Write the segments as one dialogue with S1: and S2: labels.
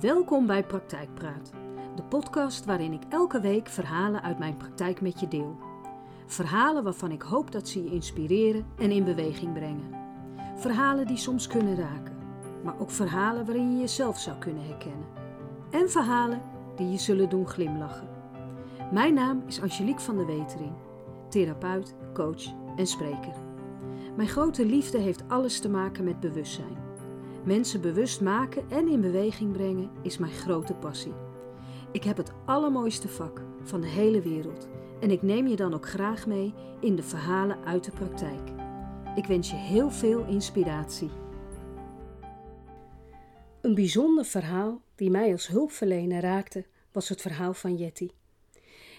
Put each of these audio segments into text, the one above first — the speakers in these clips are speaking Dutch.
S1: Welkom bij Praktijkpraat, de podcast waarin ik elke week verhalen uit mijn praktijk met je deel. Verhalen waarvan ik hoop dat ze je inspireren en in beweging brengen. Verhalen die soms kunnen raken, maar ook verhalen waarin je jezelf zou kunnen herkennen. En verhalen die je zullen doen glimlachen. Mijn naam is Angelique van der Wetering, therapeut, coach en spreker. Mijn grote liefde heeft alles te maken met bewustzijn. Mensen bewust maken en in beweging brengen is mijn grote passie. Ik heb het allermooiste vak van de hele wereld en ik neem je dan ook graag mee in de verhalen uit de praktijk. Ik wens je heel veel inspiratie. Een bijzonder verhaal die mij als hulpverlener raakte, was het verhaal van Jetty.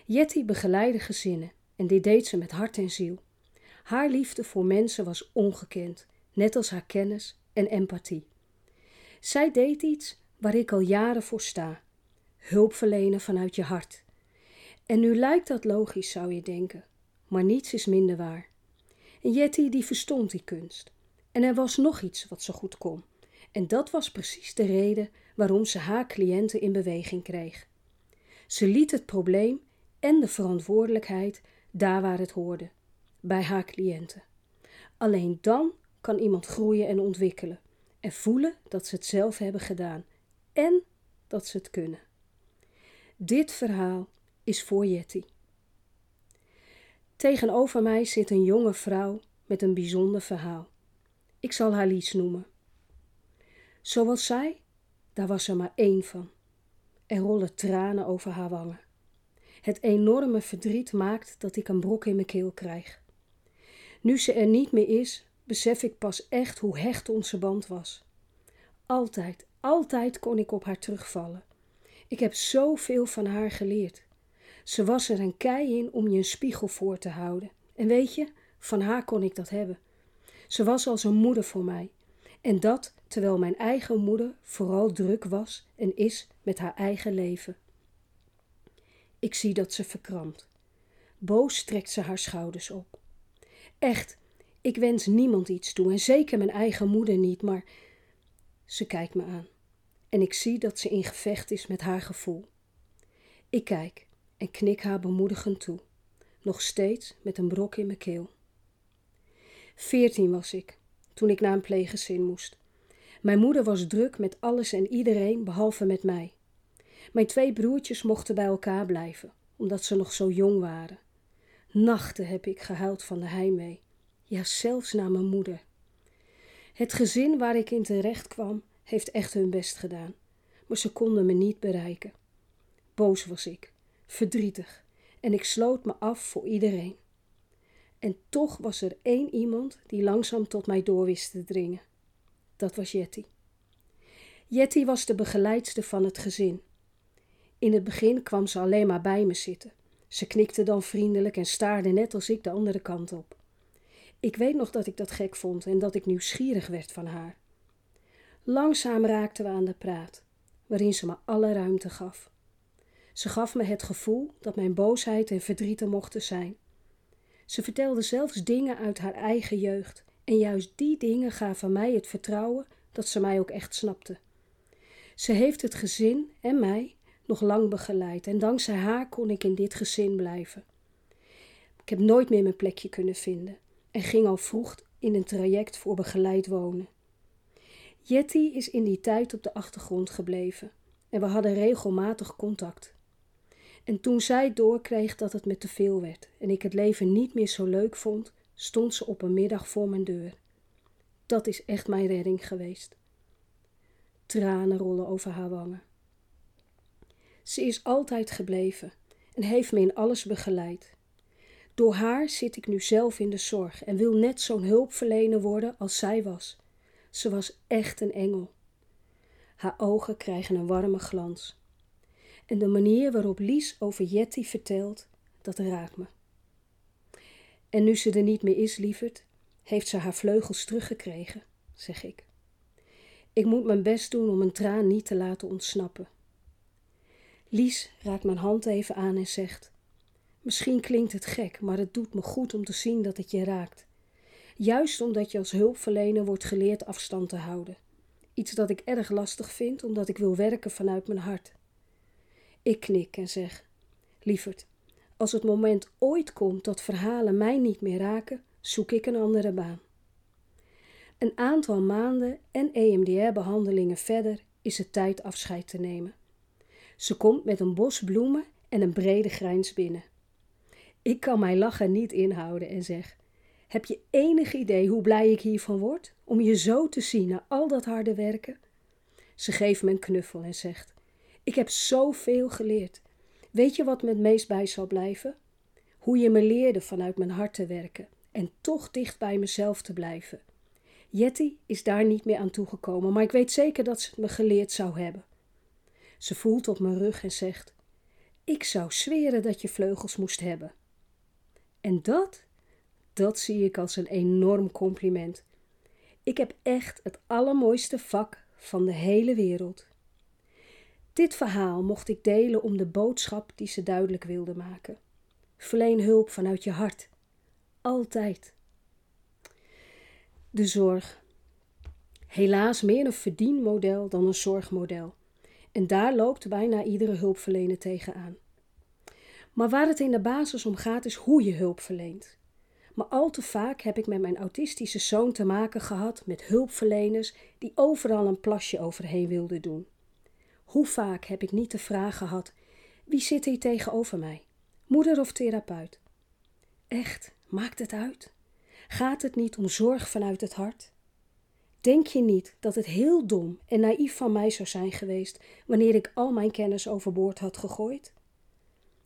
S1: Jetty begeleidde gezinnen en dit deed ze met hart en ziel. Haar liefde voor mensen was ongekend, net als haar kennis en empathie. Zij deed iets waar ik al jaren voor sta: hulp verlenen vanuit je hart. En nu lijkt dat logisch, zou je denken, maar niets is minder waar. En Jetty die verstond die kunst. En er was nog iets wat ze goed kon. En dat was precies de reden waarom ze haar cliënten in beweging kreeg. Ze liet het probleem en de verantwoordelijkheid daar waar het hoorde, bij haar cliënten. Alleen dan kan iemand groeien en ontwikkelen en voelen dat ze het zelf hebben gedaan en dat ze het kunnen. Dit verhaal is voor Jetty. Tegenover mij zit een jonge vrouw met een bijzonder verhaal. Ik zal haar Lies noemen. Zoals zij, daar was er maar één van. Er rollen tranen over haar wangen. Het enorme verdriet maakt dat ik een brok in mijn keel krijg. Nu ze er niet meer is, besef ik pas echt hoe hecht onze band was. Altijd, altijd kon ik op haar terugvallen. Ik heb zoveel van haar geleerd. Ze was er een kei in om je een spiegel voor te houden. En weet je, van haar kon ik dat hebben. Ze was als een moeder voor mij. En dat terwijl mijn eigen moeder vooral druk was en is met haar eigen leven. Ik zie dat ze verkrampt. Boos trekt ze haar schouders op. Echt, ik wens niemand iets toe en zeker mijn eigen moeder niet, maar ze kijkt me aan en ik zie dat ze in gevecht is met haar gevoel. Ik kijk en knik haar bemoedigend toe, nog steeds met een brok in mijn keel. Veertien was ik toen ik naar een pleeggezin moest. Mijn moeder was druk met alles en iedereen behalve met mij. Mijn twee broertjes mochten bij elkaar blijven, omdat ze nog zo jong waren. Nachten heb ik gehuild van de heimwee, ja zelfs naar mijn moeder. Het gezin waar ik in terecht kwam, heeft echt hun best gedaan, maar ze konden me niet bereiken. Boos was ik, verdrietig, en ik sloot me af voor iedereen. En toch was er één iemand die langzaam tot mij door wist te dringen. Dat was Jetty. Jetty was de begeleidster van het gezin. In het begin kwam ze alleen maar bij me zitten. Ze knikte dan vriendelijk en staarde net als ik de andere kant op. Ik weet nog dat ik dat gek vond en dat ik nieuwsgierig werd van haar. Langzaam raakten we aan de praat, waarin ze me alle ruimte gaf. Ze gaf me het gevoel dat mijn boosheid en verdriet er mochten zijn. Ze vertelde zelfs dingen uit haar eigen jeugd, en juist die dingen gaven mij het vertrouwen dat ze mij ook echt snapte. Ze heeft het gezin en mij nog lang begeleid, en dankzij haar kon ik in dit gezin blijven. Ik heb nooit meer mijn plekje kunnen vinden en ging al vroeg in een traject voor begeleid wonen. Jetty is in die tijd op de achtergrond gebleven en we hadden regelmatig contact. En toen zij doorkreeg dat het me te veel werd en ik het leven niet meer zo leuk vond, stond ze op een middag voor mijn deur. Dat is echt mijn redding geweest. Tranen rollen over haar wangen. Ze is altijd gebleven en heeft me in alles begeleid. Door haar zit ik nu zelf in de zorg en wil net zo'n hulpverlener worden als zij was. Ze was echt een engel. Haar ogen krijgen een warme glans. En de manier waarop Lies over Jetty vertelt, dat raakt me. En nu ze er niet meer is, lieverd, heeft ze haar vleugels teruggekregen, zeg ik. Ik moet mijn best doen om een traan niet te laten ontsnappen. Lies raakt mijn hand even aan en zegt: Misschien klinkt het gek, maar het doet me goed om te zien dat het je raakt. Juist omdat je als hulpverlener wordt geleerd afstand te houden. Iets dat ik erg lastig vind omdat ik wil werken vanuit mijn hart. Ik knik en zeg: Lieverd, als het moment ooit komt dat verhalen mij niet meer raken, zoek ik een andere baan. Een aantal maanden en EMDR-behandelingen verder is het tijd afscheid te nemen. Ze komt met een bos bloemen en een brede grijns binnen. Ik kan mijn lachen niet inhouden en zeg: Heb je enig idee hoe blij ik hiervan word om je zo te zien na al dat harde werken? Ze geeft me een knuffel en zegt: Ik heb zoveel geleerd. Weet je wat me het meest bij zal blijven? Hoe je me leerde vanuit mijn hart te werken en toch dicht bij mezelf te blijven. Jetty is daar niet meer aan toegekomen, maar ik weet zeker dat ze het me geleerd zou hebben. Ze voelt op mijn rug en zegt: Ik zou zweren dat je vleugels moest hebben. En dat, dat zie ik als een enorm compliment. Ik heb echt het allermooiste vak van de hele wereld. Dit verhaal mocht ik delen om de boodschap die ze duidelijk wilde maken. Verleen hulp vanuit je hart. Altijd. De zorg. Helaas meer een verdienmodel dan een zorgmodel. En daar loopt bijna iedere hulpverlener tegenaan. Maar waar het in de basis om gaat is hoe je hulp verleent. Maar al te vaak heb ik met mijn autistische zoon te maken gehad met hulpverleners die overal een plasje overheen wilden doen. Hoe vaak heb ik niet de vraag gehad: wie zit hier tegenover mij? Moeder of therapeut? Echt, maakt het uit? Gaat het niet om zorg vanuit het hart? Denk je niet dat het heel dom en naïef van mij zou zijn geweest wanneer ik al mijn kennis overboord had gegooid?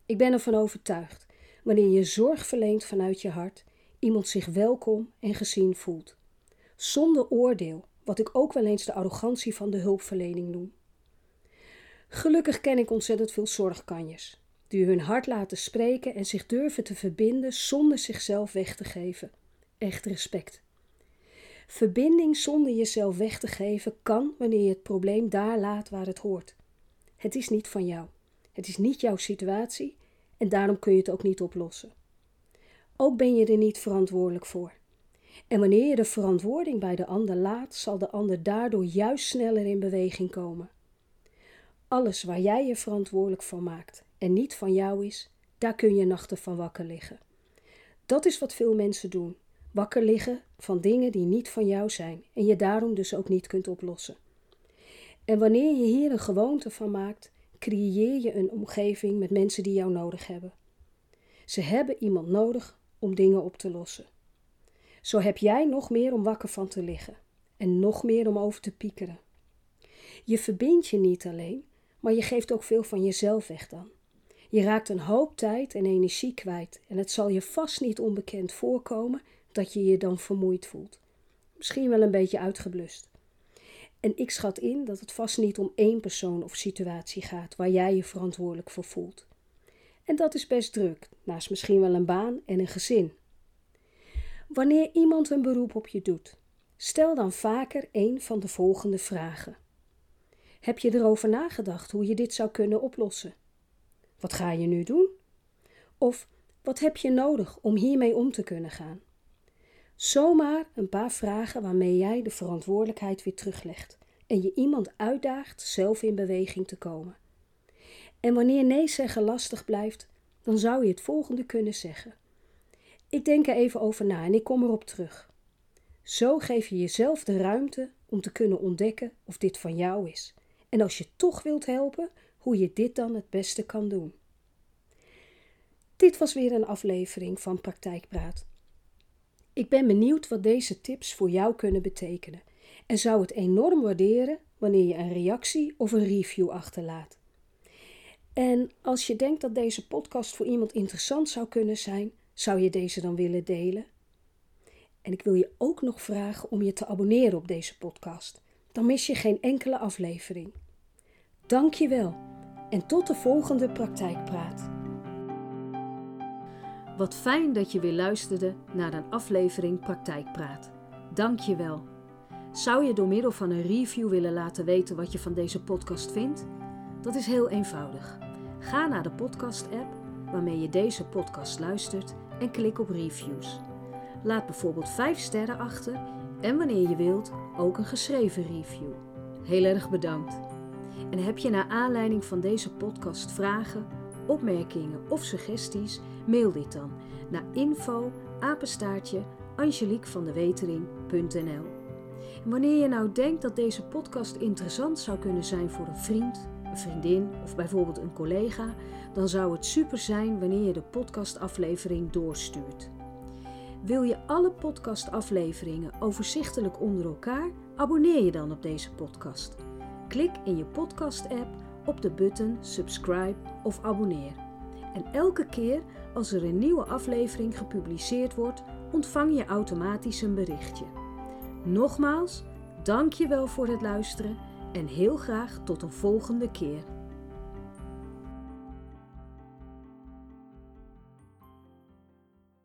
S1: Ik ben ervan overtuigd, wanneer je zorg verleent vanuit je hart, iemand zich welkom en gezien voelt. Zonder oordeel, wat ik ook wel eens de arrogantie van de hulpverlening noem. Gelukkig ken ik ontzettend veel zorgkanjes, die hun hart laten spreken en zich durven te verbinden zonder zichzelf weg te geven. Echt respect. Verbinding zonder jezelf weg te geven kan wanneer je het probleem daar laat waar het hoort. Het is niet van jou. Het is niet jouw situatie en daarom kun je het ook niet oplossen. Ook ben je er niet verantwoordelijk voor. En wanneer je de verantwoording bij de ander laat, zal de ander daardoor juist sneller in beweging komen. Alles waar jij je verantwoordelijk voor maakt en niet van jou is, daar kun je nachten van wakker liggen. Dat is wat veel mensen doen: wakker liggen van dingen die niet van jou zijn en je daarom dus ook niet kunt oplossen. En wanneer je hier een gewoonte van maakt, creëer je een omgeving met mensen die jou nodig hebben. Ze hebben iemand nodig om dingen op te lossen. Zo heb jij nog meer om wakker van te liggen en nog meer om over te piekeren. Je verbindt je niet alleen, maar je geeft ook veel van jezelf weg dan. Je raakt een hoop tijd en energie kwijt en het zal je vast niet onbekend voorkomen dat je je dan vermoeid voelt. Misschien wel een beetje uitgeblust. En ik schat in dat het vast niet om één persoon of situatie gaat waar jij je verantwoordelijk voor voelt. En dat is best druk, naast misschien wel een baan en een gezin. Wanneer iemand een beroep op je doet, stel dan vaker een van de volgende vragen. Heb je erover nagedacht hoe je dit zou kunnen oplossen? Wat ga je nu doen? Of wat heb je nodig om hiermee om te kunnen gaan? Zomaar een paar vragen waarmee jij de verantwoordelijkheid weer teruglegt en je iemand uitdaagt zelf in beweging te komen. En wanneer nee zeggen lastig blijft, dan zou je het volgende kunnen zeggen. Ik denk er even over na en ik kom erop terug. Zo geef je jezelf de ruimte om te kunnen ontdekken of dit van jou is. En als je toch wilt helpen, hoe je dit dan het beste kan doen. Dit was weer een aflevering van Praktijkpraat. Ik ben benieuwd wat deze tips voor jou kunnen betekenen en zou het enorm waarderen wanneer je een reactie of een review achterlaat. En als je denkt dat deze podcast voor iemand interessant zou kunnen zijn, zou je deze dan willen delen? En ik wil je ook nog vragen om je te abonneren op deze podcast. Dan mis je geen enkele aflevering. Dank je wel en tot de volgende praktijkpraat. Wat fijn dat je weer luisterde naar een aflevering Praktijkpraat. Dank je wel. Zou je door middel van een review willen laten weten wat je van deze podcast vindt? Dat is heel eenvoudig. Ga naar de podcast-app waarmee je deze podcast luistert en klik op reviews. Laat bijvoorbeeld 5 sterren achter en wanneer je wilt ook een geschreven review. heel erg bedankt. En heb je naar aanleiding van deze podcast vragen, opmerkingen of suggesties? Mail dit dan naar info apenstaartje angeliekvandewetering.nl wanneer je nou denkt dat deze podcast interessant zou kunnen zijn voor een vriend, een vriendin of bijvoorbeeld een collega, dan zou het super zijn wanneer je de podcastaflevering doorstuurt. Wil je alle podcastafleveringen overzichtelijk onder elkaar? Abonneer je dan op deze podcast. Klik in je podcast-app op de button subscribe of abonneer. En elke keer als er een nieuwe aflevering gepubliceerd wordt, ontvang je automatisch een berichtje. Nogmaals, dank je wel voor het luisteren en heel graag tot een volgende keer.